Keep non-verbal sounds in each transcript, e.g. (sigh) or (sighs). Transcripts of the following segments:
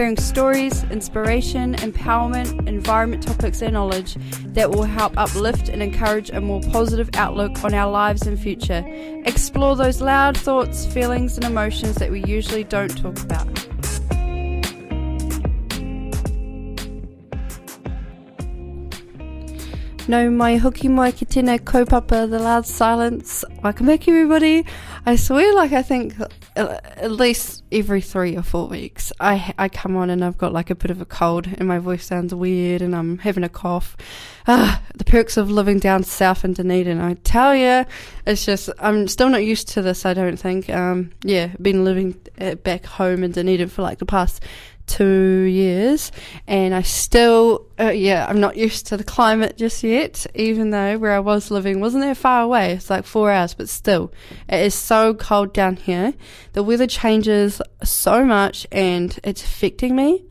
hearing stories, inspiration, empowerment, environment topics and knowledge that will help uplift and encourage a more positive outlook on our lives and future. Explore those loud thoughts, feelings and emotions that we usually don't talk about. Nau mai hoki mai ki tēnei kaupapa, the loud silence. Welcome back everybody. I swear like I think at least every three or four weeks I I come on and I've got like a bit of a cold and my voice sounds weird and I'm having a cough. Ah, the perks of living down south in Dunedin. I tell you, it's just I'm still not used to this. I don't think. Um, yeah, been living uh, back home in Dunedin for like the past two years, and I still, uh, yeah, I'm not used to the climate just yet, even though where I was living wasn't that far away. It's like four hours, but still, it is so cold down here. The weather changes so much, and it's affecting me. (laughs)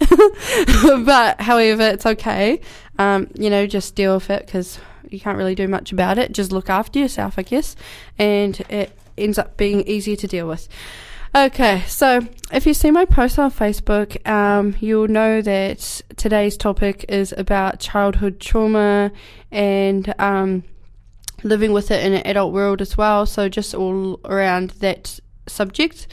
but however, it's okay. Um, you know, just deal with it because you can't really do much about it. Just look after yourself, I guess, and it ends up being easier to deal with. Okay, so if you see my post on Facebook, um, you'll know that today's topic is about childhood trauma and um, living with it in an adult world as well. So just all around that subject.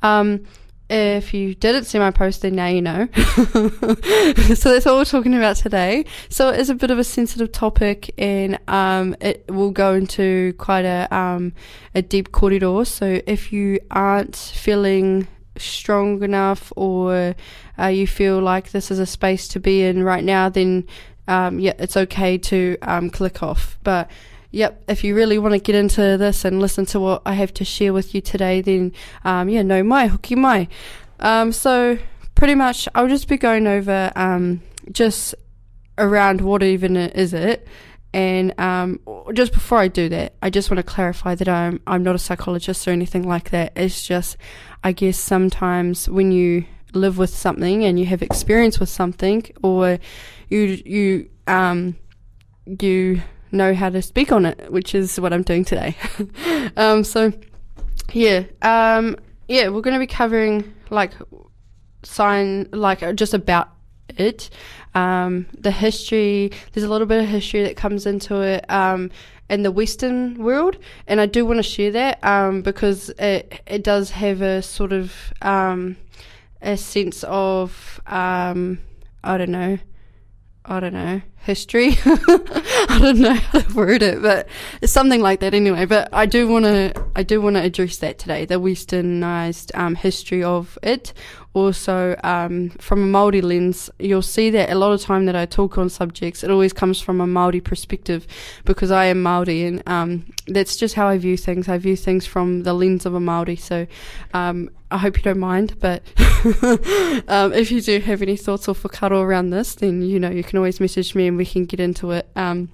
Um, if you didn't see my post, then now you know. (laughs) so that's what we're talking about today. So it is a bit of a sensitive topic, and um, it will go into quite a um, a deep corridor. So if you aren't feeling strong enough, or uh, you feel like this is a space to be in right now, then um, yeah, it's okay to um, click off. But yep, if you really want to get into this and listen to what I have to share with you today, then um, yeah, nau mai, hoki mai. Um, so pretty much, I'll just be going over um, just around what even is it. And um, just before I do that, I just want to clarify that I'm I'm not a psychologist or anything like that. It's just, I guess sometimes when you live with something and you have experience with something, or you you um you know how to speak on it, which is what I'm doing today. (laughs) um, so, yeah, um, yeah, we're going to be covering like sign, like just about it, um, the history. There's a little bit of history that comes into it. Um, in the Western world, and I do want to share that um, because it it does have a sort of um, a sense of I don't know I don't know, history. (laughs) I don't know how to word it, but it's something like that anyway. But I do want to, I do want to address that today, the westernized um, history of it. Also, um, from a Maori lens, you'll see that a lot of time that I talk on subjects, it always comes from a Maori perspective because I am Maori, and um, that's just how I view things. I view things from the lens of a Maori. So, um, I hope you don't mind, but (laughs) um, if you do have any thoughts or whakaaro around this, then you know you can always message me and we can get into it. Um,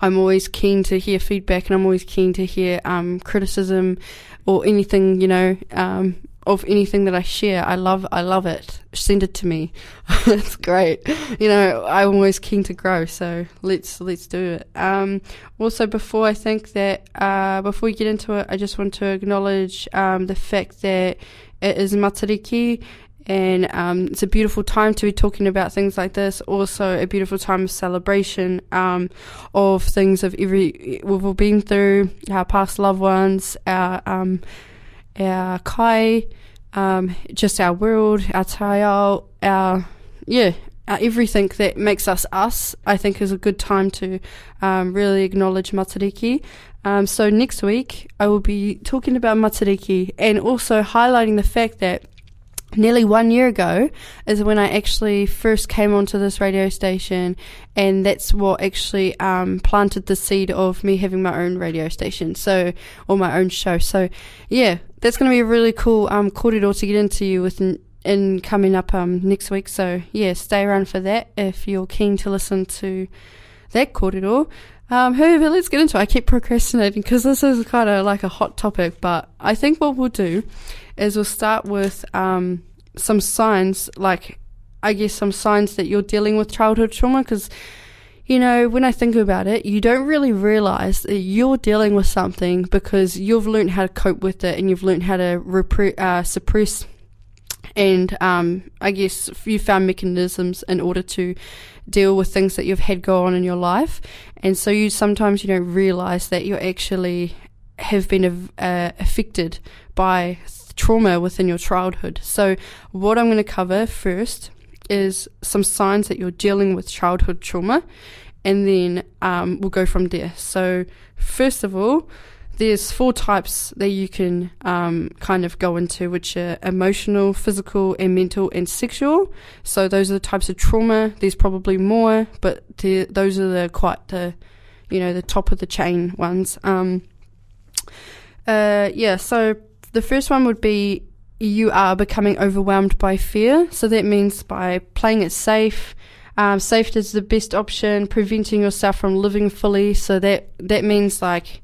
I'm always keen to hear feedback and I'm always keen to hear um, criticism or anything, you know, um, of anything that I share. I love, I love it. Send it to me. (laughs) it's great. You know, I'm always keen to grow. So let's, let's do it. Um, also before I think that, uh, before we get into it, I just want to acknowledge, um, the fact that it is Matariki and um, it's a beautiful time to be talking about things like this. Also, a beautiful time of celebration um, of things of every we've all been through, our past loved ones, our um, our kai, um, just our world, our taiao, our, yeah, our everything that makes us us, I think is a good time to um, really acknowledge Matariki. Um, so next week, I will be talking about Matariki and also highlighting the fact that nearly one year ago is when I actually first came onto this radio station, and that's what actually um, planted the seed of me having my own radio station, so or my own show. So, yeah, that's going to be a really cool um, corridor to get into you with in coming up um, next week. So yeah, stay around for that if you're keen to listen to that korero. Um, however, let's get into it. I keep procrastinating because this is kind of like a hot topic, but I think what we'll do is we'll start with um, some signs, like I guess some signs that you're dealing with childhood trauma because you know, when I think about it, you don't really realize that you're dealing with something because you've learned how to cope with it and you've learned how to repre- uh, suppress and um, I guess you found mechanisms in order to deal with things that you've had go on in your life, and so you sometimes you don't realize that you actually have been uh, affected by trauma within your childhood. So, what I'm going to cover first is some signs that you're dealing with childhood trauma, and then um, we'll go from there. So, first of all, there's four types that you can um, kind of go into, which are emotional, physical, and mental, and sexual. So those are the types of trauma. There's probably more, but those are the quite the, you know, the top of the chain ones. Um, uh, yeah. So the first one would be you are becoming overwhelmed by fear. So that means by playing it safe. Um, safety is the best option, preventing yourself from living fully. So that that means like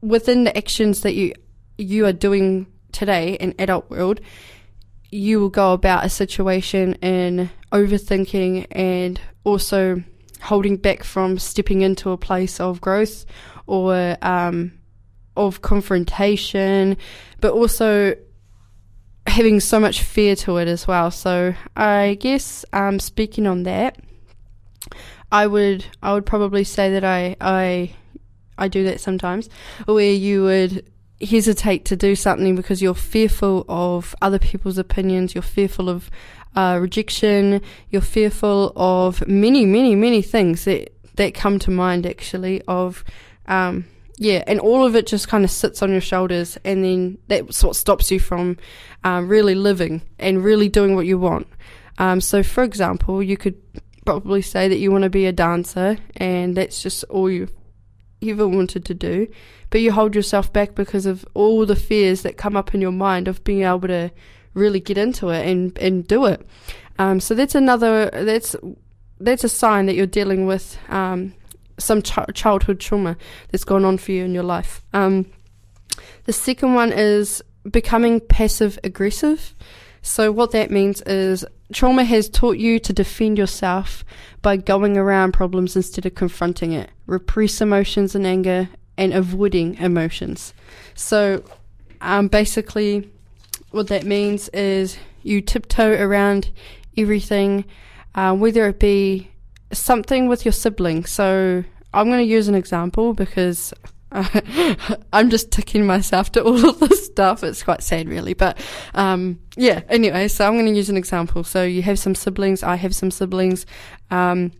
within the actions that you you are doing today in adult world, you will go about a situation in overthinking and also holding back from stepping into a place of growth or um, of confrontation, but also having so much fear to it as well. So I guess um, speaking on that, I would I would probably say that I I I do that sometimes, where you would hesitate to do something because you're fearful of other people's opinions, you're fearful of uh, rejection, you're fearful of many, many, many things that, that come to mind actually of, um, yeah, and all of it just kind of sits on your shoulders, and then that's what stops you from um, really living and really doing what you want. Um, so, for example, you could probably say that you want to be a dancer, and that's just all you ever wanted to do, but you hold yourself back because of all the fears that come up in your mind of being able to really get into it and, and do it. Um, so that's another that's that's a sign that you're dealing with um, some ch- childhood trauma that's gone on for you in your life. Um, the second one is becoming passive aggressive. So what that means is trauma has taught you to defend yourself by going around problems instead of confronting it, repress emotions and anger, and avoiding emotions. So, um, basically, what that means is you tiptoe around everything, uh, whether it be something with your sibling. So, I'm going to use an example because (laughs) I'm just ticking myself to all of this stuff. It's quite sad, really. But um, yeah, anyway, so I'm going to use an example. So you have some siblings, I have some siblings. Um,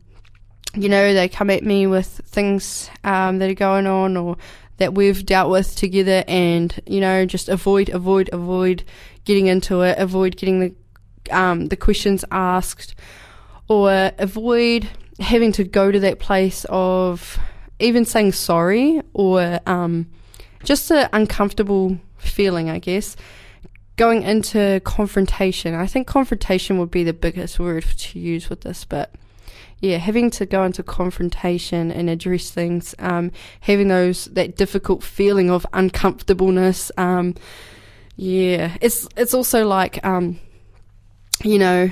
you know, they come at me with things um, that are going on or that we've dealt with together, and you know, just avoid, avoid, avoid getting into it, avoid getting the um, the questions asked, or avoid having to go to that place of even saying sorry or um, just an uncomfortable feeling, I guess. Going into confrontation, I think confrontation would be the biggest word to use with this, but yeah, having to go into confrontation and address things, um, having those that difficult feeling of uncomfortableness. Um, yeah, it's it's also like um, you know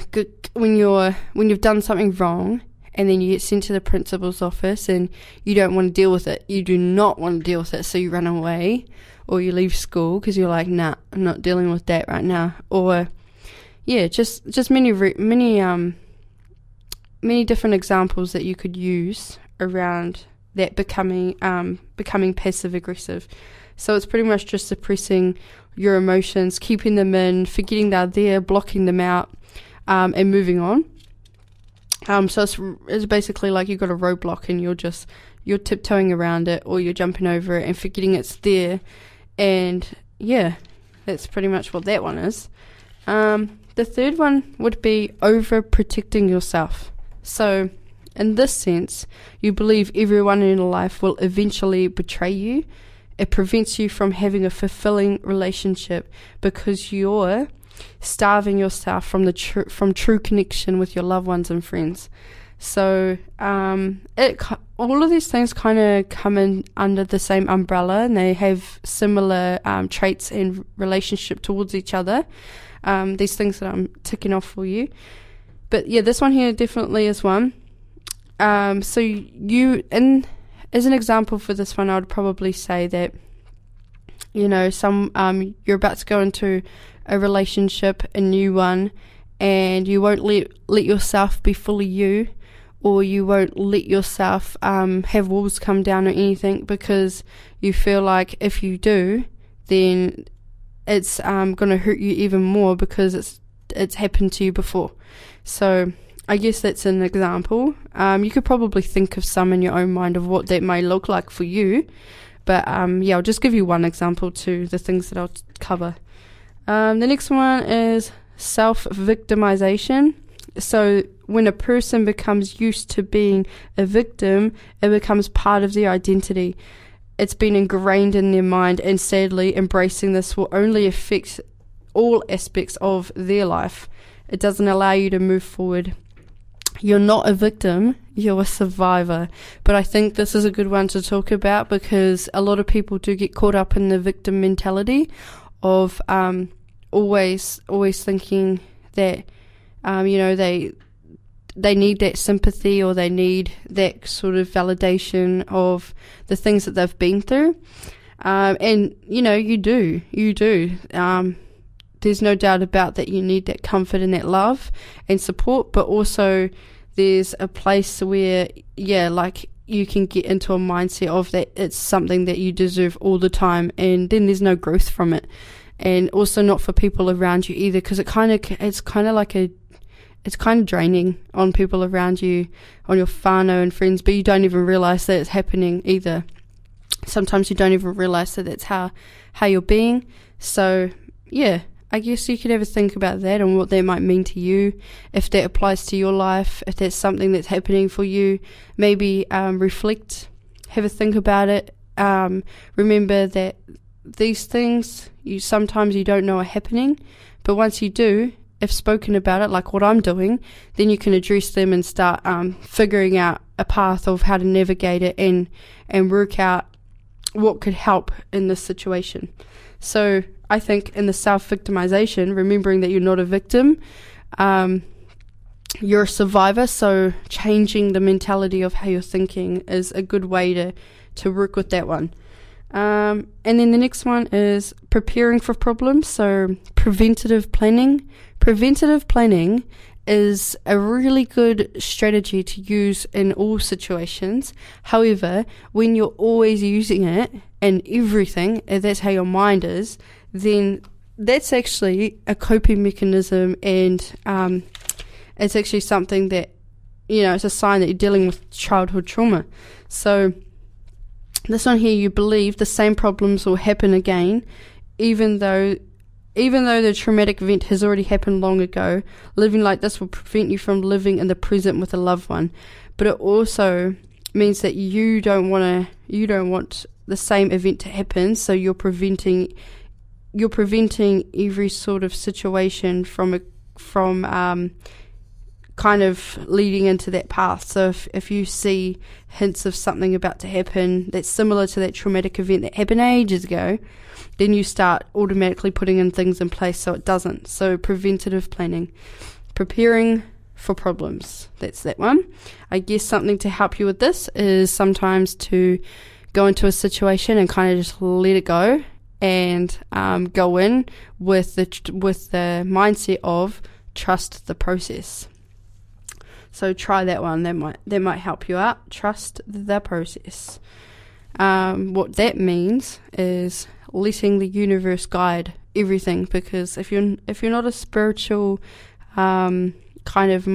when you're when you've done something wrong and then you get sent to the principal's office and you don't want to deal with it. You do not want to deal with it, so you run away or you leave school because you're like, nah, I'm not dealing with that right now. Or yeah, just just many many um many different examples that you could use around that becoming um becoming passive aggressive. So it's pretty much just suppressing your emotions, keeping them in, forgetting they're there, blocking them out, um, and moving on. Um, so it's, it's basically like you've got a roadblock and you're just you're tiptoeing around it or you're jumping over it and forgetting it's there. And yeah, that's pretty much what that one is. Um, the third one would be over protecting yourself. So, in this sense, you believe everyone in your life will eventually betray you. It prevents you from having a fulfilling relationship because you're starving yourself from the tr- from true connection with your loved ones and friends. So um, it all of these things kind of come in under the same umbrella, and they have similar um, traits in relationship towards each other. Um, these things that I'm ticking off for you, but yeah, this one here definitely is one. Um, so you, in as an example for this one, I would probably say that you know some um, you're about to go into a relationship, a new one, and you won't let let yourself be fully you, or you won't let yourself um, have walls come down or anything because you feel like if you do, then it's um, going to hurt you even more because it's it's happened to you before. So I guess that's an example. Um, you could probably think of some in your own mind of what that may look like for you. But um, yeah, I'll just give you one example to the things that I'll cover. Um, the next one is self victimization. So, when a person becomes used to being a victim, it becomes part of their identity. It's been ingrained in their mind, and sadly, embracing this will only affect all aspects of their life. It doesn't allow you to move forward you're not a victim, you're a survivor. But I think this is a good one to talk about because a lot of people do get caught up in the victim mentality of um, always always thinking that um, you know they they need that sympathy or they need that sort of validation of the things that they've been through. Um, and you know you do you do um, there's no doubt about that you need that comfort and that love and support, but also there's a place where, yeah, like you can get into a mindset of that it's something that you deserve all the time, and then there's no growth from it. And also not for people around you either, because it kind of, it's kind of like a, it's kind of draining on people around you, on your whānau and friends, but you don't even realize that it's happening either. Sometimes you don't even realize that that's how, how you're being. So, yeah, I guess you could ever think about that and what that might mean to you, if that applies to your life, if that's something that's happening for you. Maybe um, reflect, have a think about it. Um, remember that these things you sometimes you don't know are happening, but once you do, if spoken about it, like what I'm doing, then you can address them and start um, figuring out a path of how to navigate it and and work out what could help in this situation. So I think in the self victimization, remembering that you're not a victim, um, you're a survivor. So changing the mentality of how you're thinking is a good way to, to work with that one. Um, and then the next one is preparing for problems. So preventative planning. Preventative planning is a really good strategy to use in all situations. However, when you're always using it in everything, if that's how your mind is, then that's actually a coping mechanism and um, it's actually something that, you know, it's a sign that you're dealing with childhood trauma. So, this one here, you believe the same problems will happen again, even though even though the traumatic event has already happened long ago, living like this will prevent you from living in the present with a loved one. But it also means that you don't want to you don't want the same event to happen, so you're preventing you're preventing every sort of situation from a, from um, kind of leading into that path. So if, if you see hints of something about to happen that's similar to that traumatic event that happened ages ago, then you start automatically putting in things in place so it doesn't. So preventative planning, preparing for problems. That's that one. I guess something to help you with this is sometimes to go into a situation and kind of just let it go and um, go in with the with the mindset of trust the process. So try that one. That might that might help you out. Trust the process. Um, what that means is letting the universe guide everything. Because if you're if you're not a spiritual um, kind of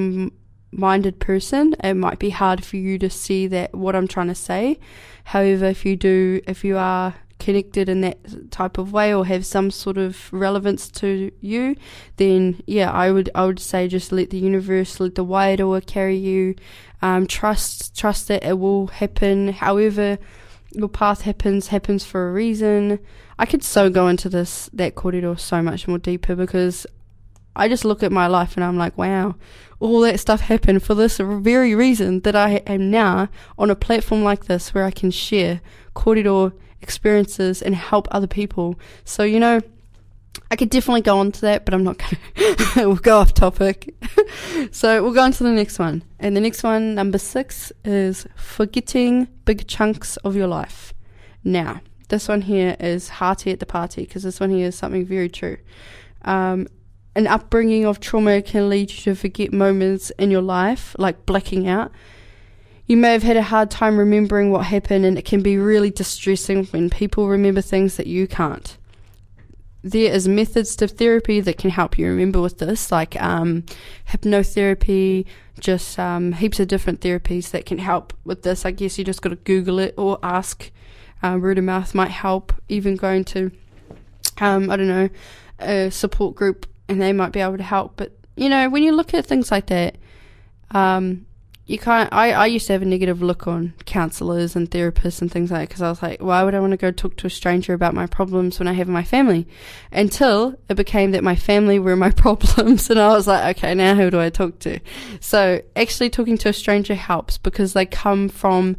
minded person, it might be hard for you to see that what I'm trying to say. However, if you do, if you are connected in that type of way or have some sort of relevance to you, then yeah, I would I would say just let the universe, let the wairua carry you. Um, trust trust that it will happen. However, your path happens happens for a reason. I could so go into this that corridor so much more deeper because I just look at my life and I'm like, wow, all that stuff happened for this very reason that I am now on a platform like this where I can share kōrero experiences and help other people. So, you know, I could definitely go on to that, but I'm not going (laughs) to. we'll go off topic. (laughs) so we'll go on to the next one. And the next one, number six, is forgetting big chunks of your life. Now, this one here is hearty at the party because this one here is something very true. Um, an upbringing of trauma can lead you to forget moments in your life, like blacking out. You may have had a hard time remembering what happened, and it can be really distressing when people remember things that you can't there is methods to therapy that can help you remember with this, like um, hypnotherapy, just um, heaps of different therapies that can help with this. I guess you just got to Google it or ask. Uh, word of mouth might help. Even going to, um, I don't know, a support group, and they might be able to help. But you know, when you look at things like that, um, you can't. I, I used to have a negative look on counselors and therapists and things like that because I was like, why would I want to go talk to a stranger about my problems when I have my family? Until it became that my family were my (laughs) problems, and I was like, okay, now who do I talk to? So actually, talking to a stranger helps because they come from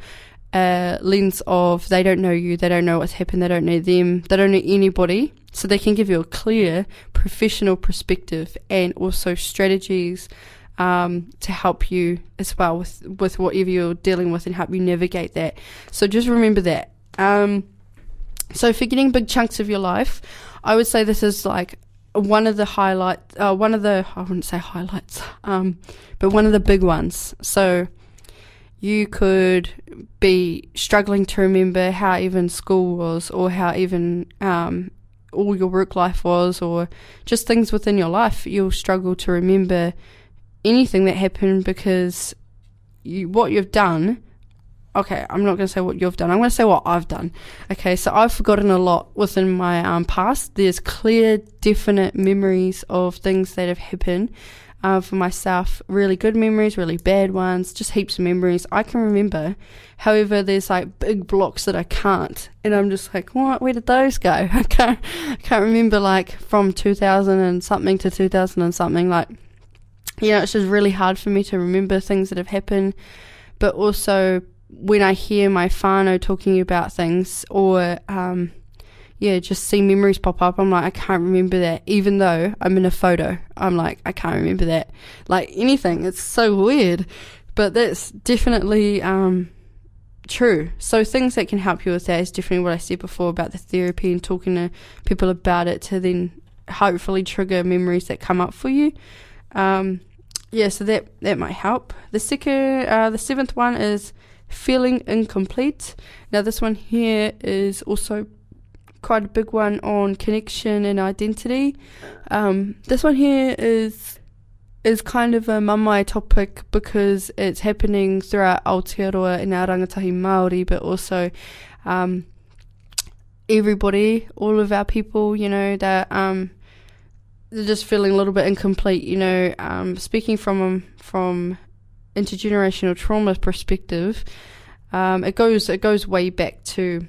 a lens of they don't know you, they don't know what's happened, they don't know them, they don't know anybody. So they can give you a clear professional perspective and also strategies um, to help you as well with, with whatever you're dealing with and help you navigate that. So just remember that. Um, so forgetting big chunks of your life, I would say this is like one of the highlight, uh, one of the I wouldn't say highlights, um, but one of the big ones. So you could be struggling to remember how even school was, or how even um, all your work life was, or just things within your life. You'll struggle to remember anything that happened because you, what you've done. Okay, I'm not going to say what you've done. I'm going to say what I've done. Okay, so I've forgotten a lot within my um, past. There's clear, definite memories of things that have happened uh, for myself. Really good memories, really bad ones, just heaps of memories I can remember. However, there's like big blocks that I can't, and I'm just like, what? Where did those go? (laughs) I can't, I can't remember like from 2000 and something to 2000 and something like you know, it's just really hard for me to remember things that have happened. But also, when I hear my whānau talking about things or, um, yeah, just see memories pop up, I'm like, I can't remember that. Even though I'm in a photo, I'm like, I can't remember that. Like anything. It's so weird. But that's definitely, um, true. So things that can help you with that is definitely what I said before about the therapy and talking to people about it to then hopefully trigger memories that come up for you. Um, yeah, so that that might help. The second, uh, the seventh one is feeling incomplete. Now, this one here is also quite a big one on connection and identity. Um, this one here is is kind of a mamae topic because it's happening throughout Aotearoa and our rangatahi Māori, but also um, everybody, all of our people, you know, that um, they're just feeling a little bit incomplete. You know, um, speaking from from intergenerational trauma perspective, um, it goes it goes way back to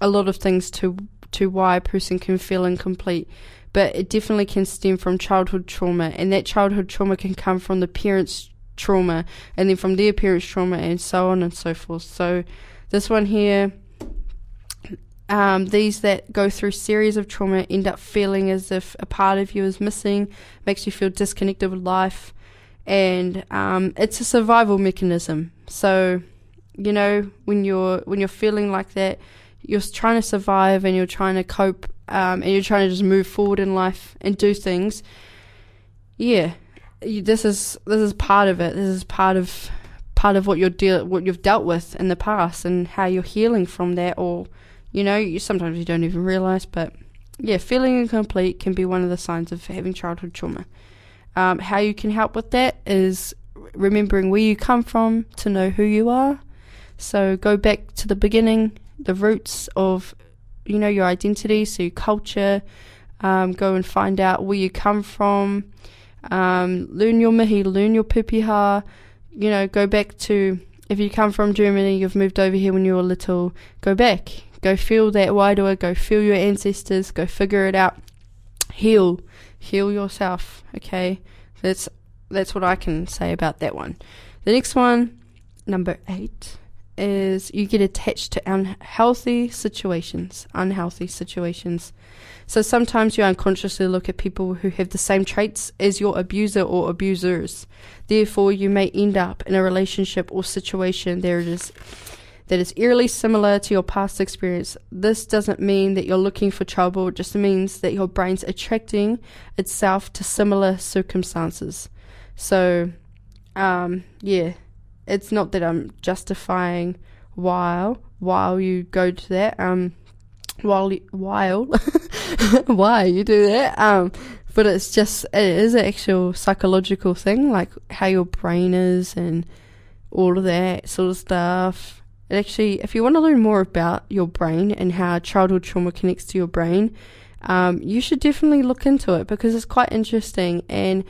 a lot of things to to why a person can feel incomplete. But it definitely can stem from childhood trauma, and that childhood trauma can come from the parents' trauma, and then from their parents' trauma, and so on and so forth. So, this one here um, these that go through series of trauma end up feeling as if a part of you is missing, makes you feel disconnected with life, and um, it's a survival mechanism. So, you know, when you're when you're feeling like that, you're trying to survive and you're trying to cope, um, and you're trying to just move forward in life and do things. Yeah, this is this is part of it. This is part of part of what you're deal what you've dealt with in the past and how you're healing from that or you know, you, sometimes you don't even realize, but yeah, feeling incomplete can be one of the signs of having childhood trauma. Um, how you can help with that is remembering where you come from to know who you are. So go back to the beginning, the roots of, you know, your identity, so your culture. Um, go and find out where you come from. Um, learn your mihi, learn your pepeha. You know, go back to if you come from Germany, you've moved over here when you were little. Go back, Go feel that wairua, go feel your ancestors, go figure it out. Heal. heal yourself. Okay, that's that's what I can say about that one. The next one, number eight, is you get attached to unhealthy situations. Unhealthy situations. So sometimes you unconsciously look at people who have the same traits as your abuser or abusers. Therefore, you may end up in a relationship or situation that is that is eerily similar to your past experience. This doesn't mean that you're looking for trouble, it just means that your brain's attracting itself to similar circumstances. So, um, yeah, it's not that I'm justifying while while you go to that um while while (laughs) why you do that um but it's just it is an actual psychological thing like how your brain is and all of that sort of stuff it actually if you want to learn more about your brain and how childhood trauma connects to your brain um, you should definitely look into it because it's quite interesting and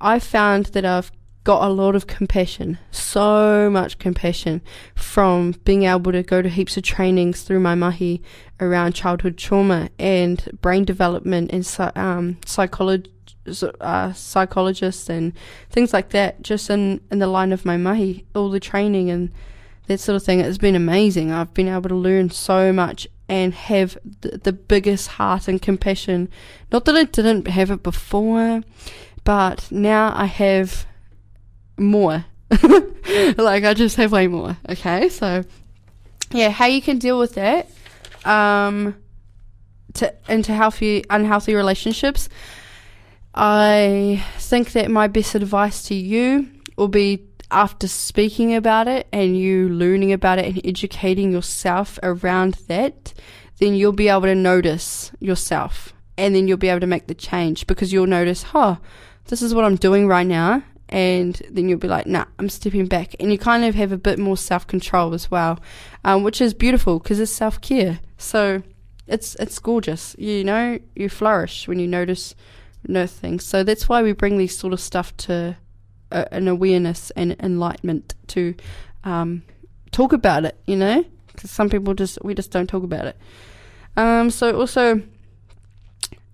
i found that i've got a lot of compassion, so much compassion from being able to go to heaps of trainings through my mahi around childhood trauma and brain development and um, psychology. Uh, psychologists and things like that, just in, in the line of my mahi, all the training and that sort of thing. It's been amazing. I've been able to learn so much and have the, the biggest heart and compassion. Not that I didn't have it before, but now I have more. (laughs) like I just have way more. Okay, so yeah, how you can deal with that, um, to into healthy unhealthy relationships. I think that my best advice to you will be after speaking about it and you learning about it and educating yourself around that, then you'll be able to notice yourself and then you'll be able to make the change because you'll notice, huh, this is what I'm doing right now and then you'll be like, nah, I'm stepping back. And you kind of have a bit more self control as well, um, which is beautiful because it's self care. So it's it's gorgeous. You know, you flourish when you notice know things. So that's why we bring these sort of stuff to uh, an awareness and enlightenment to um, talk about it. You know, because some people just we just don't talk about it. Um, so also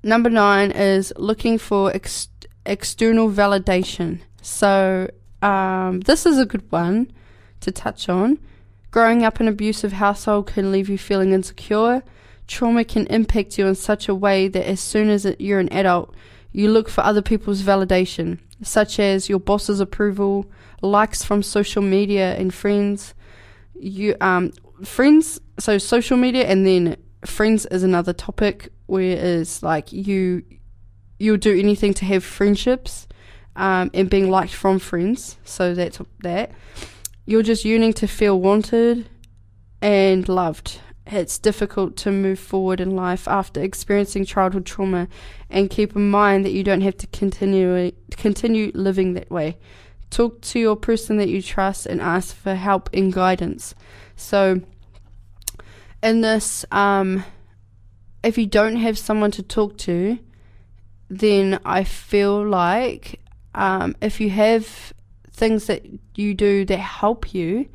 number nine is looking for ex- external validation. So, um, this is a good one to touch on. Growing up in an abusive household can leave you feeling insecure. Trauma can impact you in such a way that as soon as you're an adult, you look for other people's validation, such as your boss's approval, likes from social media and friends. You um friends, so social media, and then friends is another topic where it's like you you'll do anything to have friendships um, and being liked from friends. So that's that. You're just yearning to feel wanted and loved. It's difficult to move forward in life after experiencing childhood trauma, and keep in mind that you don't have to continue continue living that way. Talk to your person that you trust and ask for help and guidance. So, in this, um, if you don't have someone to talk to, then I feel like um, if you have things that you do that help you,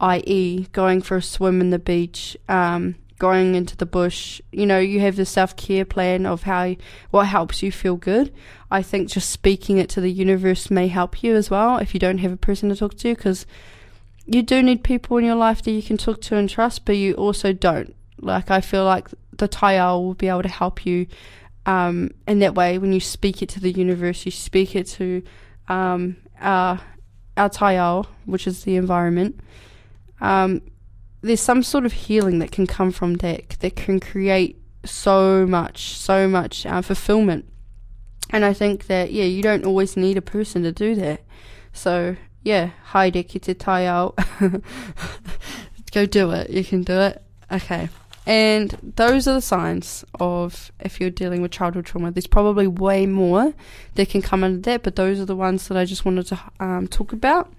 i.e., going for a swim in the beach, um, going into the bush, you know, you have the self care plan of how what helps you feel good. I think just speaking it to the universe may help you as well if you don't have a person to talk to, because you do need people in your life that you can talk to and trust, but you also don't. Like I feel like the Taiao will be able to help you um, that way, when you speak it to the universe, you speak it to um, our, our taiao, which is the environment. Um, there's some sort of healing that can come from that that can create so much, so much uh, fulfillment. And I think that yeah, you don't always need a person to do that. So yeah, haere ki te taiao. (laughs) Go do it. You can do it. Okay. And those are the signs of if you're dealing with childhood trauma. There's probably way more that can come under that, but those are the ones that I just wanted to um, talk about.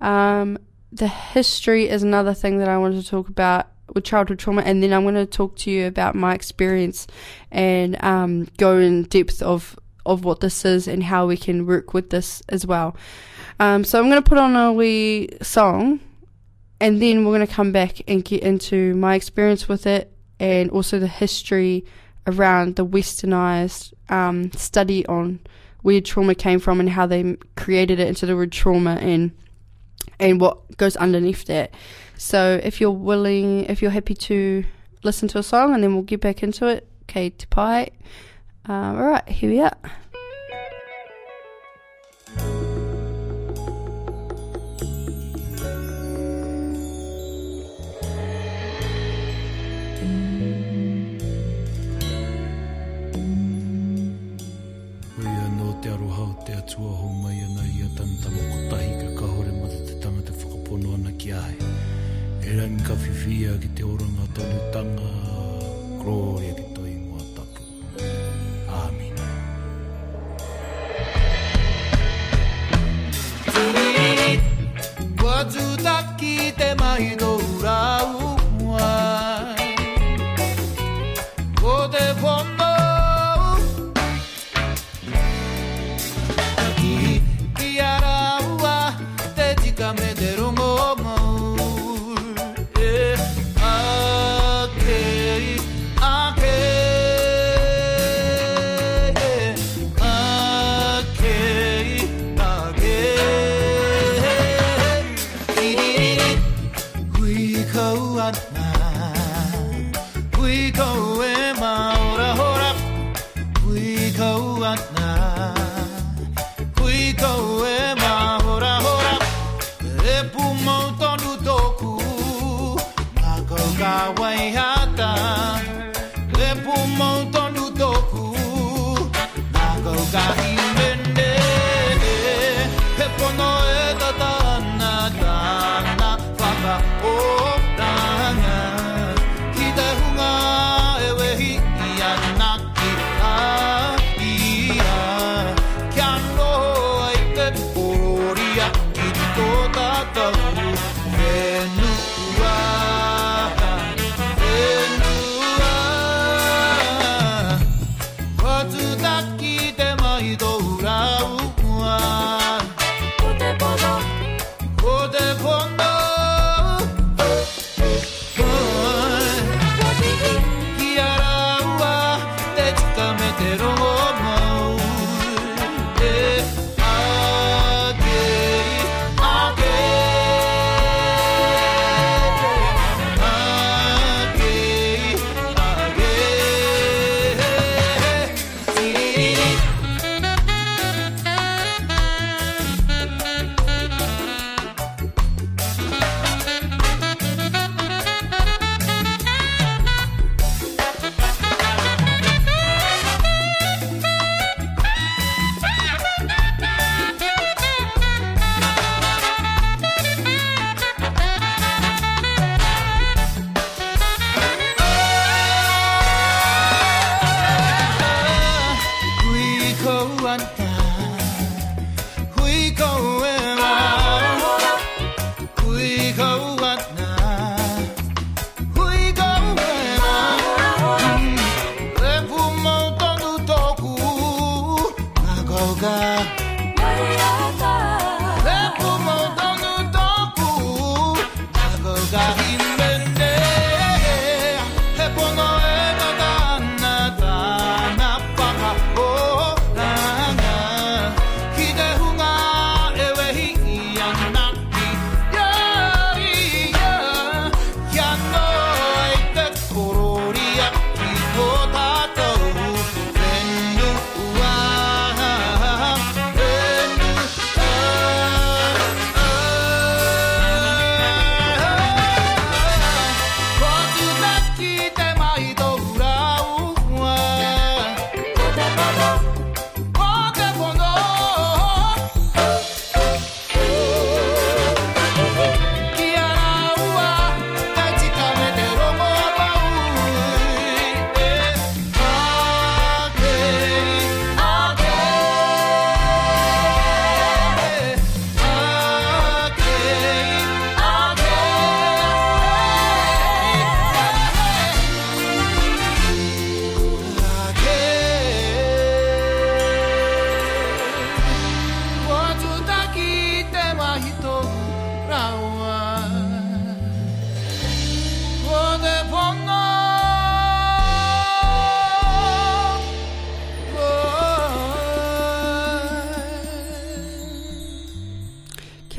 Um, the history is another thing that I wanted to talk about with childhood trauma, and then I'm going to talk to you about my experience and um, go in depth of of what this is and how we can work with this as well. Um, so I'm going to put on a wee song and then we're going to come back and get into my experience with it and also the history around the westernized um, study on where trauma came from and how they created it into the word trauma and and what goes underneath that. So if you're willing, if you're happy to listen to a song and then we'll get back into it, okay, te pai. Um, all right, here we are. atua ho mai ana i ka whiwhia ki te oranga tonu tanga, gloria ki toi mua tapu. Amen. Watu taki te mai no urau,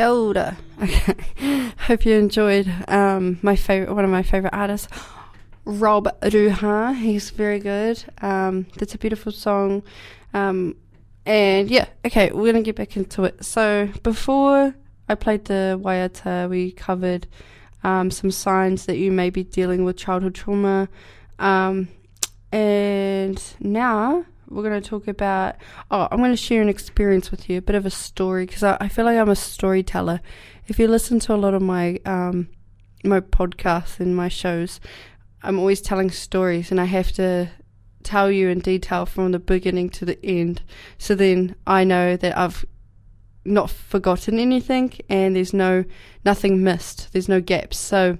Ora. Okay. (laughs) Hope you enjoyed um, my favorite, one of my favorite artists, Rob Ruha. He's very good. Um, that's a beautiful song. Um, and yeah, okay, we're gonna get back into it. So before I played the Waiata, we covered um, some signs that you may be dealing with childhood trauma. Um, and now we're going to talk about. Oh, I'm going to share an experience with you, a bit of a story, because I, I, feel like I'm a storyteller. If you listen to a lot of my um, my podcasts and my shows, I'm always telling stories, and I have to tell you in detail from the beginning to the end. So then I know that I've not forgotten anything, and there's no nothing missed. There's no gaps. So.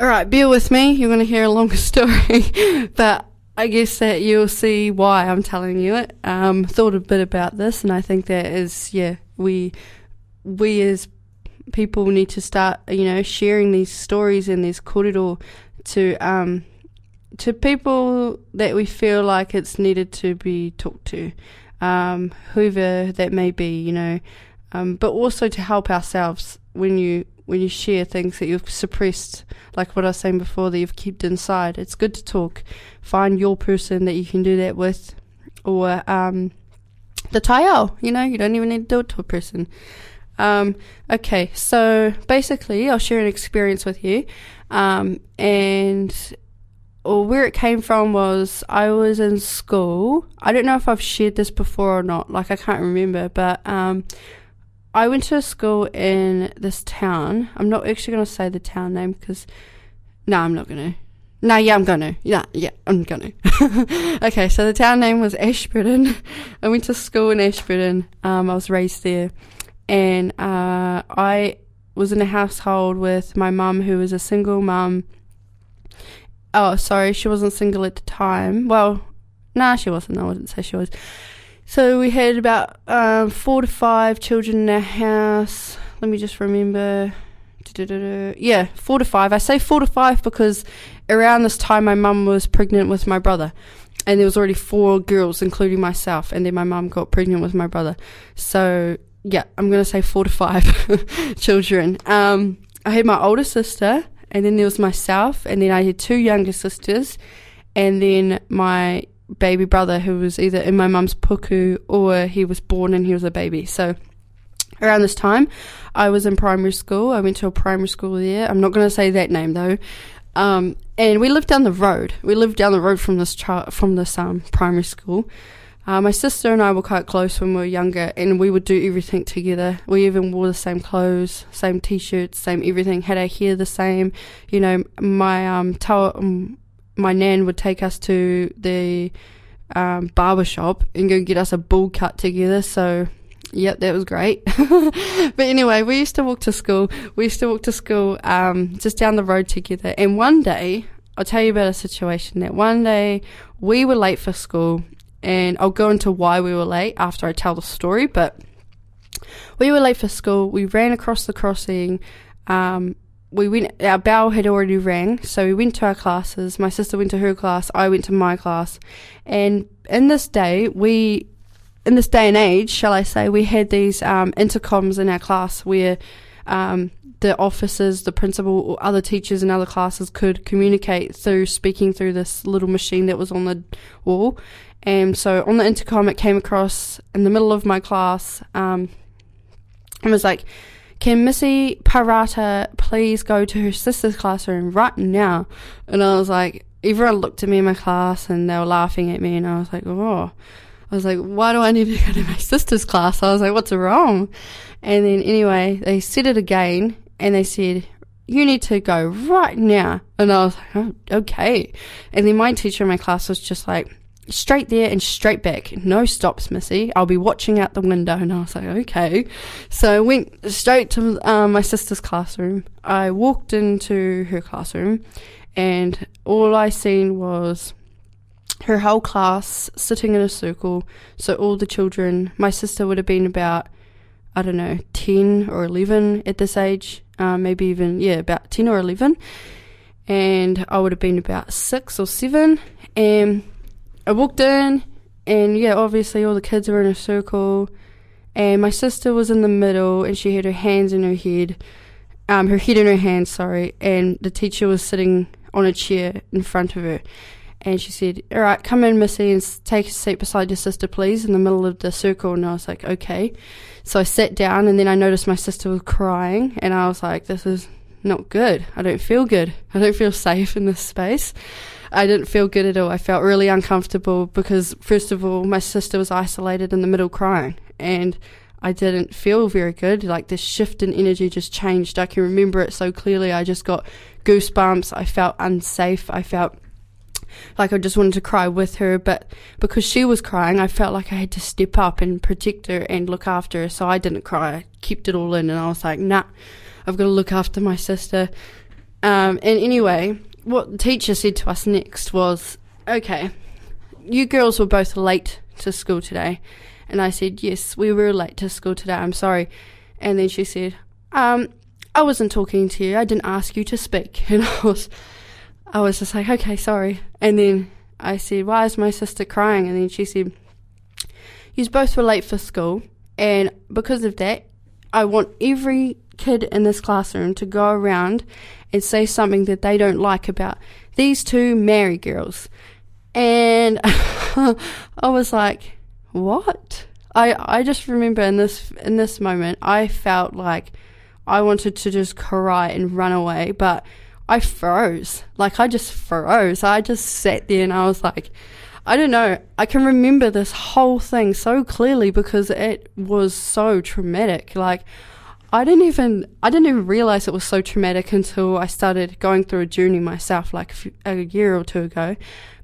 All right, bear with me. You're going to hear a longer (laughs) story, but I guess that you'll see why I'm telling you it. Um, thought a bit about this, and I think that is, yeah, we we as people need to start, you know, sharing these stories and these korero to um, to people that we feel like it's needed to be talked to, um, whoever that may be, you know, um, but also to help ourselves when you when you share things that you've suppressed, like what I was saying before, that you've kept inside. It's good to talk. Find your person that you can do that with, or um, the taiao. You know, you don't even need to do it to a person. Um, okay, so basically, I'll share an experience with you, um, and or where it came from was I was in school. I don't know if I've shared this before or not. Like I can't remember, but um, I went to a school in this town. I'm not actually going to say the town name because, no, I'm not going to. No, yeah, I'm going to. Yeah, yeah, I'm going (laughs) to. okay, so the town name was Ashburton. I went to school in Ashburton. Um, I was raised there. And uh, I was in a household with my mum, who was a single mum. Oh, sorry, she wasn't single at the time. Well, nah, she wasn't. I wouldn't say she was. So we had about um, four to five children in our house. Let me just remember. Yeah, four to five. I say four to five because around this time my mum was pregnant with my brother. And there was already four girls, including myself. And then my mum got pregnant with my brother. So, yeah, I'm going to say four to five (laughs) children. Um, I had my older sister, and then there was myself, and then I had two younger sisters, and then my baby brother who was either in my mum's puku or he was born and he was a baby. So around this time, I was in primary school. I went to a primary school there. I'm not going to say that name though. Um, and we lived down the road. We lived down the road from this from this um, primary school. Uh, my sister and I were quite close when we were younger, and we would do everything together. We even wore the same clothes, same t-shirts, same everything. Had our hair the same. You know, my um, um my nan would take us to the um, barber shop and go get us a bull cut together. So, yep, that was great. (laughs) but anyway, we used to walk to school. We used to walk to school um, just down the road together. And one day, I'll tell you about a situation that one day we were late for school. And I'll go into why we were late after I tell the story. But we were late for school. We ran across the crossing. Um, we went, our bell had already rang, so we went to our classes. My sister went to her class, I went to my class. And in this day, we, in this day and age, shall I say, we had these um, intercoms in our class where um, the officers, the principal, or other teachers in other classes could communicate through speaking through this little machine that was on the wall. And so on the intercom, it came across in the middle of my class. Um, it was like, can Missy Parata please go to her sister's classroom right now? And I was like, everyone looked at me in my class and they were laughing at me and I was like, oh. I was like, why do I need to go to my (laughs) sister's class? I was like, what's wrong? And then anyway, they said it again and they said, you need to go right now. And I was like, oh, okay. And then my teacher in my class was just like, straight there and straight back. No stops, Missy. I'll be watching out the window. And I was like, okay. So I went straight to um, my sister's classroom. I walked into her classroom and all I seen was her whole class sitting in a circle. So all the children, my sister would have been about, I don't know, 10 or 11 at this age. Uh, maybe even, yeah, about 10 or 11. And I would have been about six or seven. And I walked in, and yeah, obviously all the kids were in a circle, and my sister was in the middle, and she had her hands in her head, um, her head in her hands, sorry, and the teacher was sitting on a chair in front of her. And she said, All right, come in, Missy, and take a seat beside your sister, please, in the middle of the circle. And I was like, Okay. So I sat down, and then I noticed my sister was crying, and I was like, This is not good. I don't feel good. I don't feel safe in this space. I didn't feel good at all. I felt really uncomfortable because, first of all, my sister was isolated in the middle crying, and I didn't feel very good. Like this shift in energy just changed. I can remember it so clearly. I just got goosebumps. I felt unsafe. I felt like I just wanted to cry with her, but because she was crying, I felt like I had to step up and protect her and look after her. So I didn't cry. I kept it all in, and I was like, nah, I've got to look after my sister. Um, and anyway, what the teacher said to us next was, okay, you girls were both late to school today. And I said, yes, we were late to school today. I'm sorry. And then she said, um, I wasn't talking to you. I didn't ask you to speak. (laughs) And I was, I was just like, okay, sorry. And then I said, why is my sister crying? And then she said, you both were late for school. And because of that, I want every kid in this classroom to go around and say something that they don't like about these two Maori girls. And (laughs) I was like, what? I, I just remember in this in this moment I felt like I wanted to just cry and run away, but I froze. Like I just froze. I just sat there and I was like, I don't know. I can remember this whole thing so clearly because it was so traumatic. Like I didn't even I didn't even realize it was so traumatic until I started going through a journey myself, like a, year or two ago.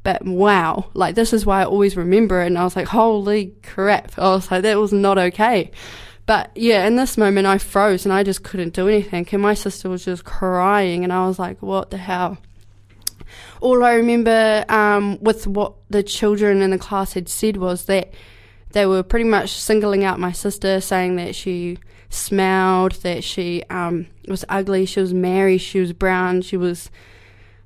But wow, like this is why I always remember it. And I was like, holy crap! I was like, that was not okay. But yeah, in this moment, I froze and I just couldn't do anything. And my sister was just crying, and I was like, what the hell? All I remember um, with what the children in the class had said was that they were pretty much singling out my sister, saying that she smelled, that she um, was ugly, she was Maori, she was brown, she was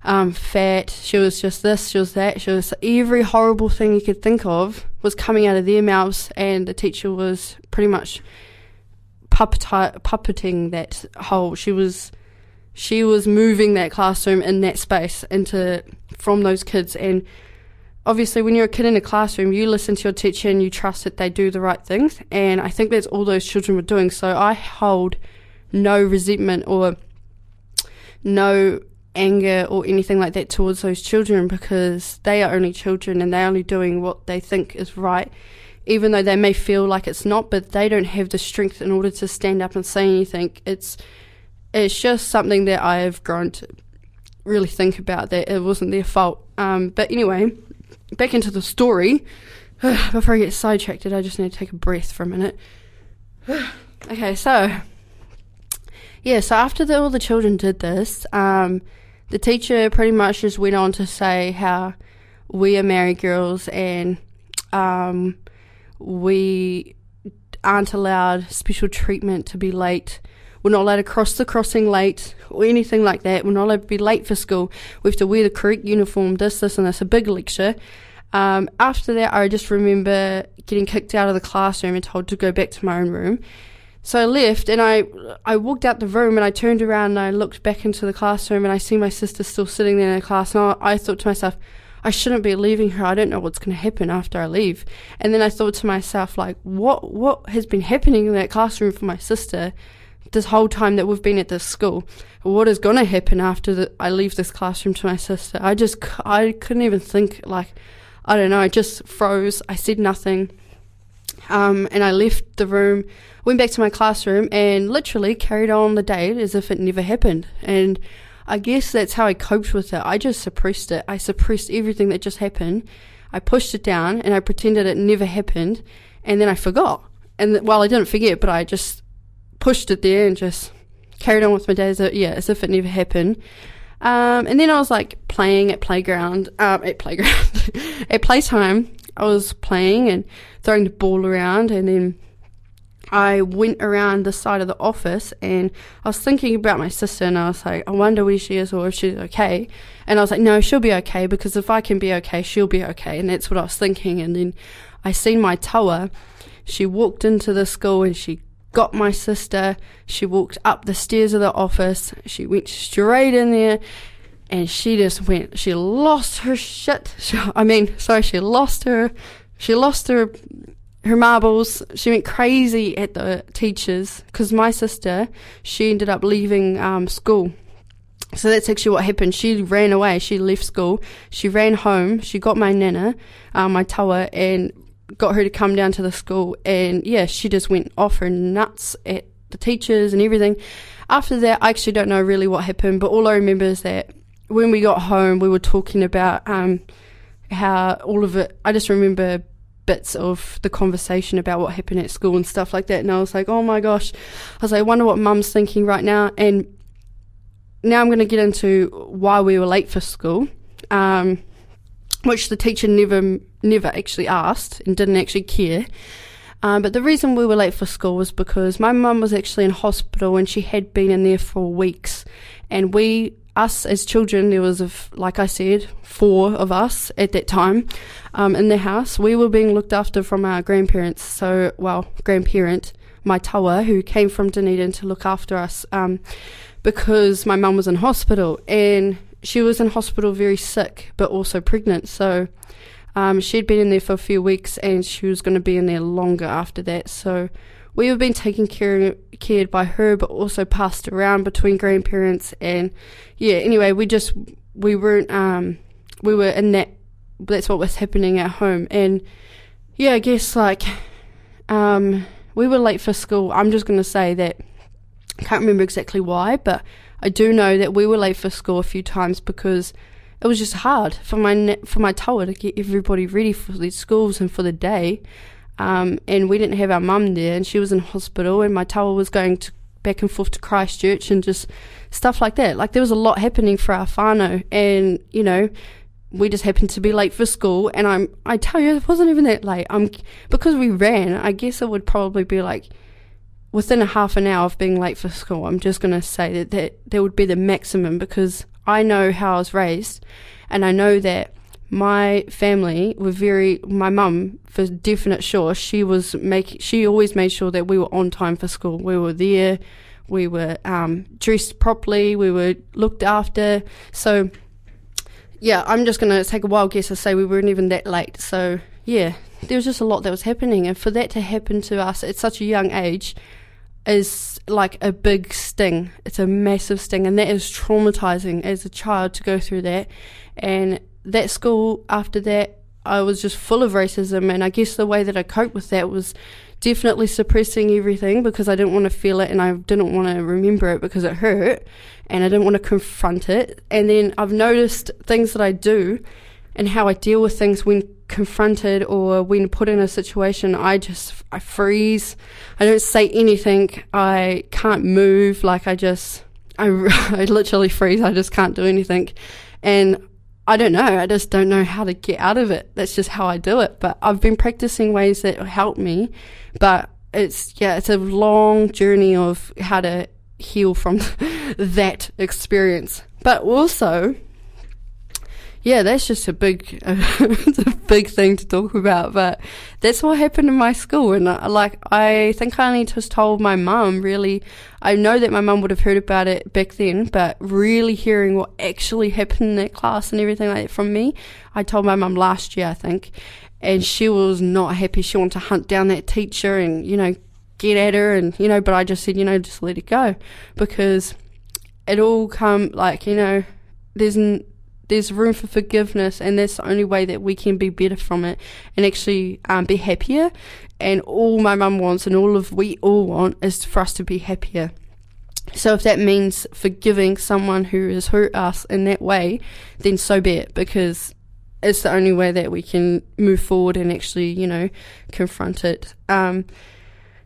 um, fat, she was just this, she was that, she was every horrible thing you could think of was coming out of their mouths, and the teacher was pretty much puppeting that whole. She was she was moving that classroom in that space into from those kids and obviously when you're a kid in a classroom, you listen to your teacher and you trust that they do the right things. And I think that's all those children were doing. So I hold no resentment or no anger or anything like that towards those children because they are only children and they're only doing what they think is right. Even though they may feel like it's not, but they don't have the strength in order to stand up and say anything. It's it's just something that I have grown to really think about that it wasn't their fault. Um, but anyway, back into the story. (sighs) Before I get sidetracked, I just need to take a breath for a minute. (sighs) okay, so yeah, so after the, all the children did this, um, the teacher pretty much just went on to say how we are Maori girls and um, we aren't allowed special treatment to be late. We're not allowed to cross the crossing late or anything like that. We're not allowed to be late for school. We have to wear the correct uniform, this, this, and this. A big lecture. Um, after that, I just remember getting kicked out of the classroom and told to go back to my own room. So I left and I I walked out the room and I turned around and I looked back into the classroom and I see my sister still sitting there in the class and I, I thought to myself, I shouldn't be leaving her. I don't know what's going to happen after I leave. And then I thought to myself, like, what what has been happening in that classroom for my sister this whole time that we've been at this school? What is going to happen after the, I leave this classroom to my sister? I just I couldn't even think like I don't know. I just froze. I said nothing. Um, and I left the room, went back to my classroom, and literally carried on the day as if it never happened. And I guess that's how I coped with it. I just suppressed it. I suppressed everything that just happened. I pushed it down and I pretended it never happened, and then I forgot. And well, I didn't forget, but I just pushed it there and just carried on with my day as, yeah, as if it never happened. Um, and then I was like playing at playground, um, at playground, (laughs) at playtime. I was playing and throwing the ball around, and then I went around the side of the office and I was thinking about my sister, and I was like, I wonder where she is or if she's okay. And I was like, no, she'll be okay because if I can be okay, she'll be okay. And that's what I was thinking. And then I seen my taua She walked into the school and she got my sister. She walked up the stairs of the office. She went straight in there and she just went, she lost her shit. (laughs) She, I mean, sorry, she lost her, she lost her, her marbles. She went crazy at the teachers because my sister, she ended up leaving um, school. So that's actually what happened. She ran away. She left school. She ran home. She got my nana, um, my taua, and got her to come down to the school. And yeah, she just went off her nuts at the teachers and everything. After that, I actually don't know really what happened, but all I remember is that when we got home, we were talking about um, how all of it. I just remember bits of the conversation about what happened at school and stuff like that. And I was like, oh my gosh. I was like, I wonder what mum's thinking right now. And now I'm going to get into why we were late for school, um, which the teacher never, never actually asked and didn't actually care. Um, but the reason we were late for school was because my mum was actually in hospital and she had been in there for weeks. And we, us as children, there was, like I said, four of us at that time um, in the house. We were being looked after from our grandparents. So, well, grandparent, my taua, who came from Dunedin to look after us. Um, because my mum was in hospital and she was in hospital very sick but also pregnant. So um, she'd been in there for a few weeks and she was going to be in there longer after that. So we have been taken care cared by her but also passed around between grandparents and yeah anyway we just we weren't um we were in that that's what was happening at home and yeah i guess like um we were late for school i'm just going to say that I can't remember exactly why, but I do know that we were late for school a few times because it was just hard for my for my taua to get everybody ready for the schools and for the day. Um, and we didn't have our mum there, and she was in hospital, and my taua was going to back and forth to Christchurch and just stuff like that. Like there was a lot happening for our whānau, and you know, we just happened to be late for school. And I'm, I tell you, it wasn't even that late. I'm because we ran. I guess it would probably be like within a half an hour of being late for school, I'm just going to say that, that would be the maximum because I know how I was raised and I know that my family were very, my mum, for definite sure, she was making, she always made sure that we were on time for school. We were there, we were um, dressed properly, we were looked after. So, yeah, I'm just going to take a wild guess and say we weren't even that late. So, yeah, there was just a lot that was happening. And for that to happen to us at such a young age, is like a big sting. It's a massive sting, and that is traumatizing as a child to go through that. And that school, after that, I was just full of racism, and I guess the way that I coped with that was definitely suppressing everything because I didn't want to feel it and I didn't want to remember it because it hurt, and I didn't want to confront it. And then I've noticed things that I do and how I deal with things when confronted or when put in a situation, I just I freeze. I don't say anything. I can't move. Like I just I, (laughs) I literally freeze. I just can't do anything, and I don't know. I just don't know how to get out of it. That's just how I do it. But I've been practicing ways that help me. But it's yeah, it's a long journey of how to heal from (laughs) that experience. But also yeah, that's just a big, (laughs) a big thing to talk about. But that's what happened in my school, and I, like I think I only just told my mum. Really, I know that my mum would have heard about it back then, but really hearing what actually happened in that class and everything like that from me, I told my mum last year, I think, and she was not happy. She wanted to hunt down that teacher and you know get at her, and you know, but I just said, you know, just let it go because it all come like you know there's n- there's room for forgiveness, and that's the only way that we can be better from it and actually um, be happier. And all my mum wants, and all of we all want, is for us to be happier. So if that means forgiving someone who has hurt us in that way, then so be it, because it's the only way that we can move forward and actually, you know, confront it. Um,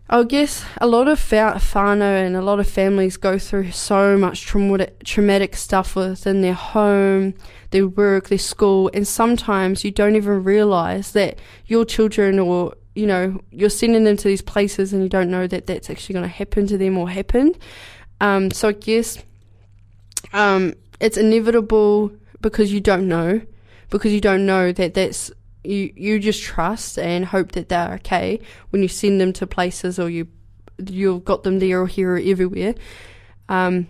I guess a lot of whānau and a lot of families go through so much traumatic, traumatic stuff within their home, their work, their school, and sometimes you don't even realize that your children or you know you're sending them to these places and you don't know that that's actually going to happen to them or happen. Um, so I guess um, it's inevitable because you don't know, because you don't know that that's you you just trust and hope that they're okay when you send them to places or you you've got them there or here or everywhere. Um,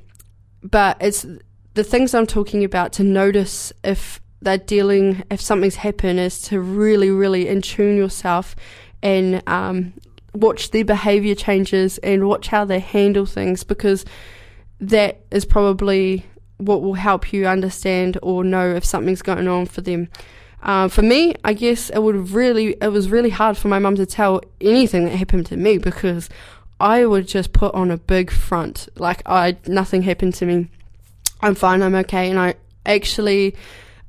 but it's the things I'm talking about to notice if they're dealing if something's happened is to really really in tune yourself and um, watch their behavior changes and watch how they handle things because that is probably what will help you understand or know if something's going on for them. Uh, for me, I guess it would really it was really hard for my mum to tell anything that happened to me because I would just put on a big front like I nothing happened to me. I'm fine, I'm okay, and I actually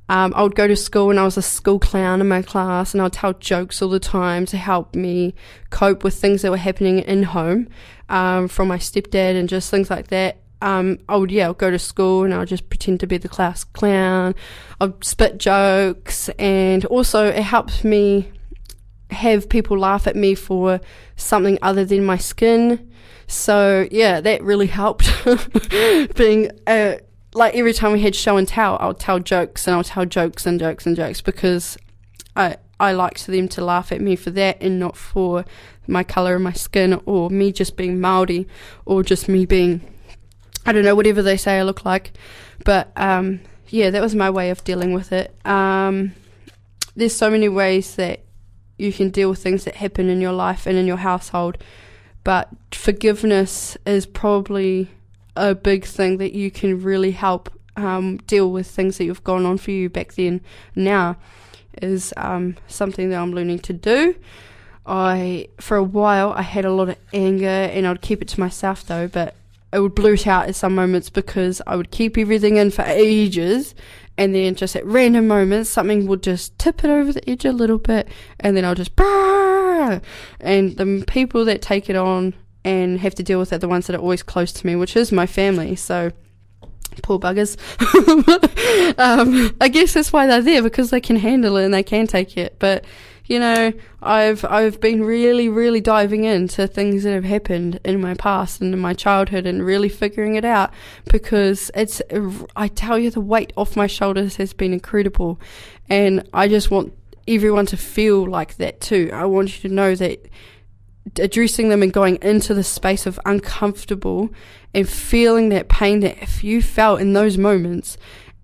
um, I would go to school and I was a school clown in my class and I'd tell jokes all the time to help me cope with things that were happening in home um, from my stepdad and just things like that. Um, I would, yeah, I'd go to school and I'd just pretend to be the class clown. I'd spit jokes and also it helps me have people laugh at me for something other than my skin. So yeah, that really helped (laughs) being a like every time we had show and tell, I would tell jokes and I would tell jokes and jokes and jokes because I I liked them to laugh at me for that and not for my colour of my skin or me just being Maori or just me being I don't know whatever they say I look like. But um, yeah, that was my way of dealing with it. Um, there's so many ways that you can deal with things that happen in your life and in your household, but forgiveness is probably a big thing that you can really help um, deal with things that you've gone on for you back then. Now is um, something that I'm learning to do. I for a while I had a lot of anger and I'd keep it to myself though, but it would blurt out at some moments because I would keep everything in for ages and then just at random moments something would just tip it over the edge a little bit and then I'll just bah! and the people that take it on and have to deal with it, the ones that are always close to me, which is my family. So, poor buggers. (laughs) um, I guess that's why they're there because they can handle it and they can take it. But you know, I've I've been really, really diving into things that have happened in my past and in my childhood and really figuring it out because it's I tell you the weight off my shoulders has been incredible, and I just want everyone to feel like that too. I want you to know that addressing them and going into the space of uncomfortable and feeling that pain that if you felt in those moments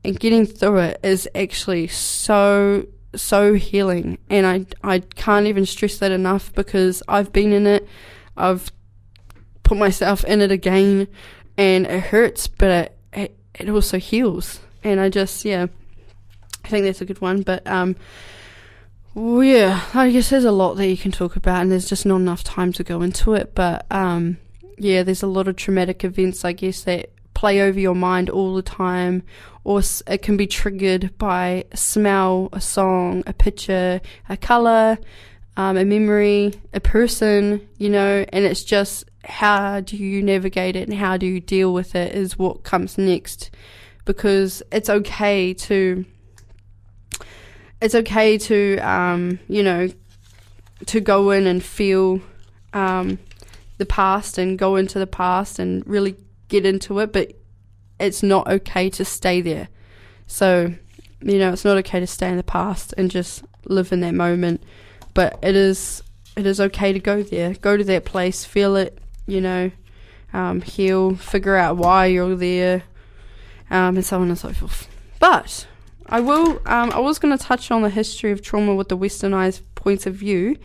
and getting through it is actually so so healing and I I can't even stress that enough because I've been in it I've put myself in it again and it hurts but it it, it also heals and I just yeah I think that's a good one but um yeah, I guess there's a lot that you can talk about, and there's just not enough time to go into it. But um, yeah, there's a lot of traumatic events, I guess, that play over your mind all the time, or it can be triggered by a smell, a song, a picture, a color, um, a memory, a person, you know, and it's just how do you navigate it and how do you deal with it is what comes next. Because it's okay to it's okay to um, you know to go in and feel um, the past and go into the past and really get into it, but it's not okay to stay there. So, you know, it's not okay to stay in the past and just live in that moment, but it is it is okay to go there, go to that place, feel it, you know, um, heal, figure out why you're there, um, and so on and so forth. But I will. Um, I was going to touch on the history of trauma with the westernized points of view,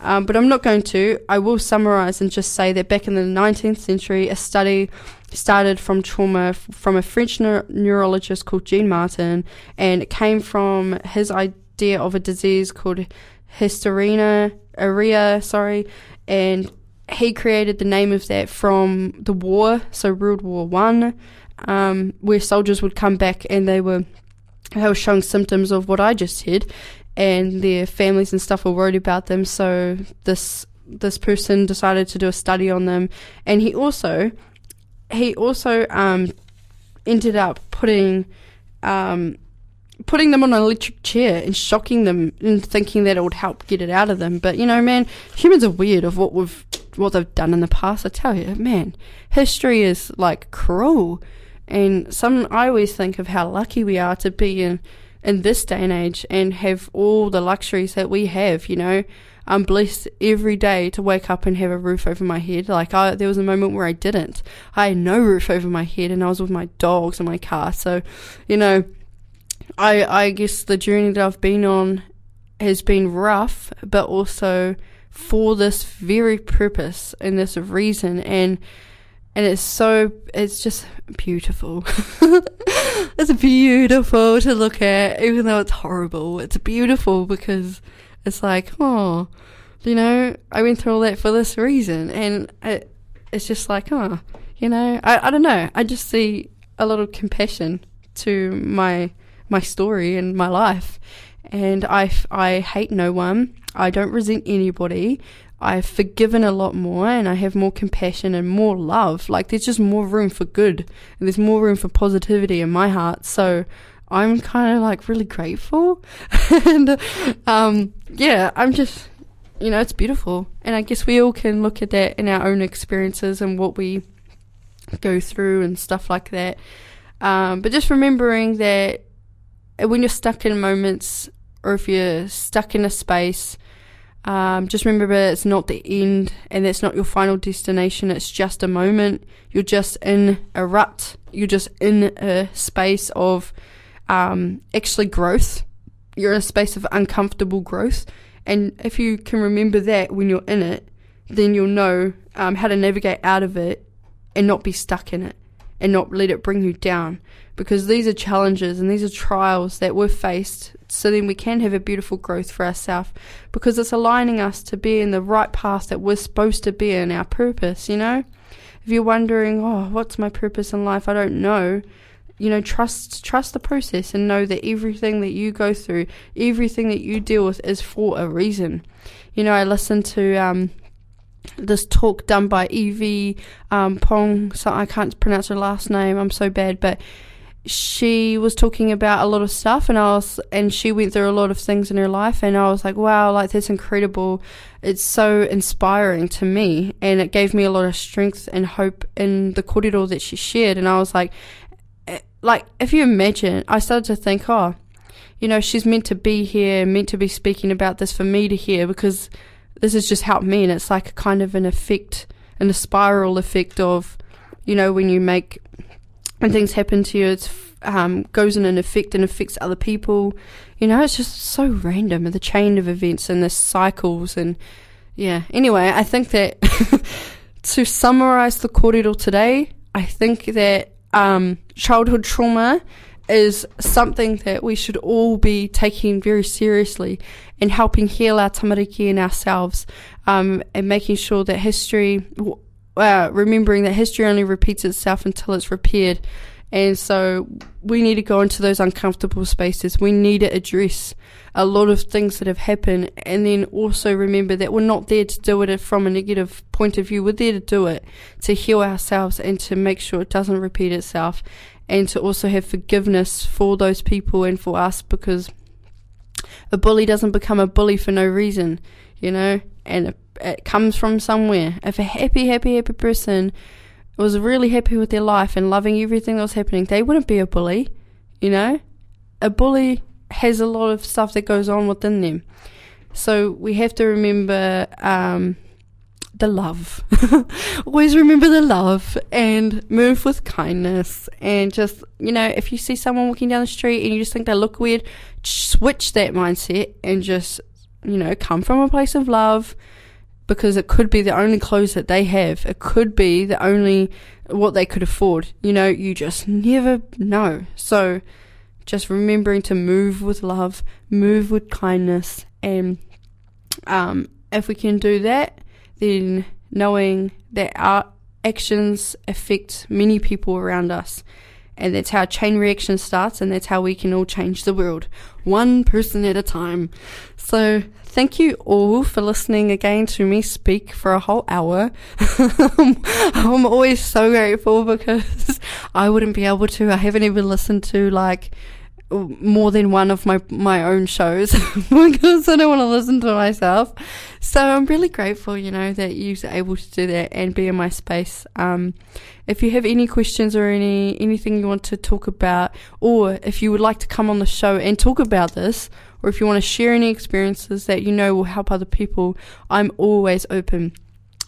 um, but I'm not going to. I will summarize and just say that back in the 19th century, a study started from trauma f- from a French neur- neurologist called Jean Martin, and it came from his idea of a disease called hysteria, area, sorry, and he created the name of that from the war, so World War One, um, where soldiers would come back and they were they were showing symptoms of what I just said, and their families and stuff were worried about them. So this this person decided to do a study on them, and he also he also um, ended up putting um, putting them on an electric chair and shocking them and thinking that it would help get it out of them. But you know, man, humans are weird of what we've what they've done in the past. I tell you, man, history is like cruel. And some, I always think of how lucky we are to be in, in this day and age and have all the luxuries that we have, you know. I'm blessed every day to wake up and have a roof over my head. Like I, there was a moment where I didn't. I had no roof over my head and I was with my dogs and my car. So, you know, I, I guess the journey that I've been on has been rough, but also for this very purpose and this reason. And, and it's so, it's just beautiful. (laughs) it's beautiful to look at, even though it's horrible. It's beautiful because it's like, oh, you know, I went through all that for this reason. And it, it's just like, oh, you know, I, I don't know. I just see a lot of compassion to my my story and my life. And I, I hate no one. I don't resent anybody. I've forgiven a lot more and I have more compassion and more love. Like there's just more room for good and there's more room for positivity in my heart. So I'm kind of like really grateful. (laughs) and, um, yeah, I'm just, you know, it's beautiful. And I guess we all can look at that in our own experiences and what we go through and stuff like that. Um, but just remembering that when you're stuck in moments or if you're stuck in a space, um, just remember it's not the end and that's not your final destination. It's just a moment. You're just in a rut. You're just in a space of um, actually growth. You're in a space of uncomfortable growth. And if you can remember that when you're in it, then you'll know um, how to navigate out of it and not be stuck in it and not let it bring you down because these are challenges and these are trials that we're faced so then we can have a beautiful growth for ourselves because it's aligning us to be in the right path that we're supposed to be in our purpose, you know? If you're wondering, oh, what's my purpose in life? I don't know. You know, trust trust the process and know that everything that you go through, everything that you deal with is for a reason. You know, I listened to um, this talk done by Evie um, Pong. So I can't pronounce her last name. I'm so bad, but she was talking about a lot of stuff and I was and she went through a lot of things in her life and I was like wow like that's incredible. It's so inspiring to me and it gave me a lot of strength and hope in the korero that she shared and I was like eh, like if you imagine I started to think oh you know she's meant to be here meant to be speaking about this for me to hear because this has just helped me and it's like a kind of an effect and a spiral effect of you know when you make when things happen to you, it um, goes in an effect and affects other people. You know, it's just so random, the chain of events and the cycles. And yeah, anyway, I think that (laughs) to summarize the korero today, I think that um, childhood trauma is something that we should all be taking very seriously and helping heal our tamariki and ourselves um, and making sure that history uh, remembering that history only repeats itself until it's repaired. And so we need to go into those uncomfortable spaces. We need to address a lot of things that have happened and then also remember that we're not there to do it from a negative point of view. We're there to do it to heal ourselves and to make sure it doesn't repeat itself and to also have forgiveness for those people and for us because a bully doesn't become a bully for no reason, you know, and it comes from somewhere. If a happy, happy, happy person was really happy with their life and loving everything that was happening, they wouldn't be a bully, you know? A bully has a lot of stuff that goes on within them. So we have to remember um, the love. (laughs) Always remember the love and move with kindness. And just, you know, if you see someone walking down the street and you just think they look weird, switch that mindset and just, you know, come from a place of love because it could be the only clothes that they have. It could be the only what they could afford. You know, you just never know. So just remembering to move with love, move with kindness, and um, if we can do that, then knowing that our actions affect many people around us. And that's how chain reaction starts, and that's how we can all change the world, one person at a time. So, Thank you all for listening again to me speak for a whole hour. (laughs) I'm always so grateful because I wouldn't be able to. I haven't even listened to like more than one of my my own shows (laughs) because I don't want to listen to myself. So I'm really grateful, you know, that you're able to do that and be in my space. Um, if you have any questions or any anything you want to talk about, or if you would like to come on the show and talk about this, or if you want to share any experiences that you know will help other people, I'm always open.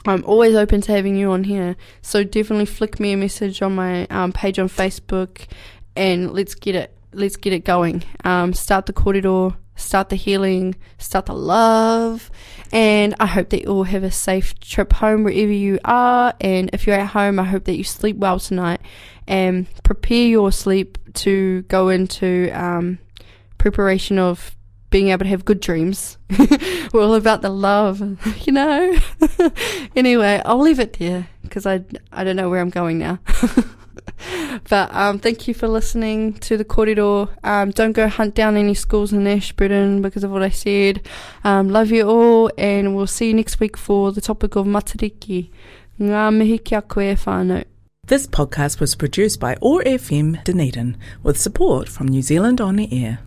I'm always open to having you on here. So definitely flick me a message on my um, page on Facebook, and let's get it let's get it going. Um, start the korero, start the healing, start the love, and I hope that you all have a safe trip home wherever you are. And if you're at home, I hope that you sleep well tonight and prepare your sleep to go into um, preparation of being able to have good dreams. (laughs) We're all about the love, (laughs) you know. (laughs) anyway, I'll leave it there because I I don't know where I'm going now. (laughs) but um, thank you for listening to the korero. Um, don't go hunt down any schools in Ashburton because of what I said. Um, love you all, and we'll see you next week for the topic of matariki. Ngā mihi kia koe whānau. This podcast was produced by OAR FM Dunedin with support from New Zealand On the Air.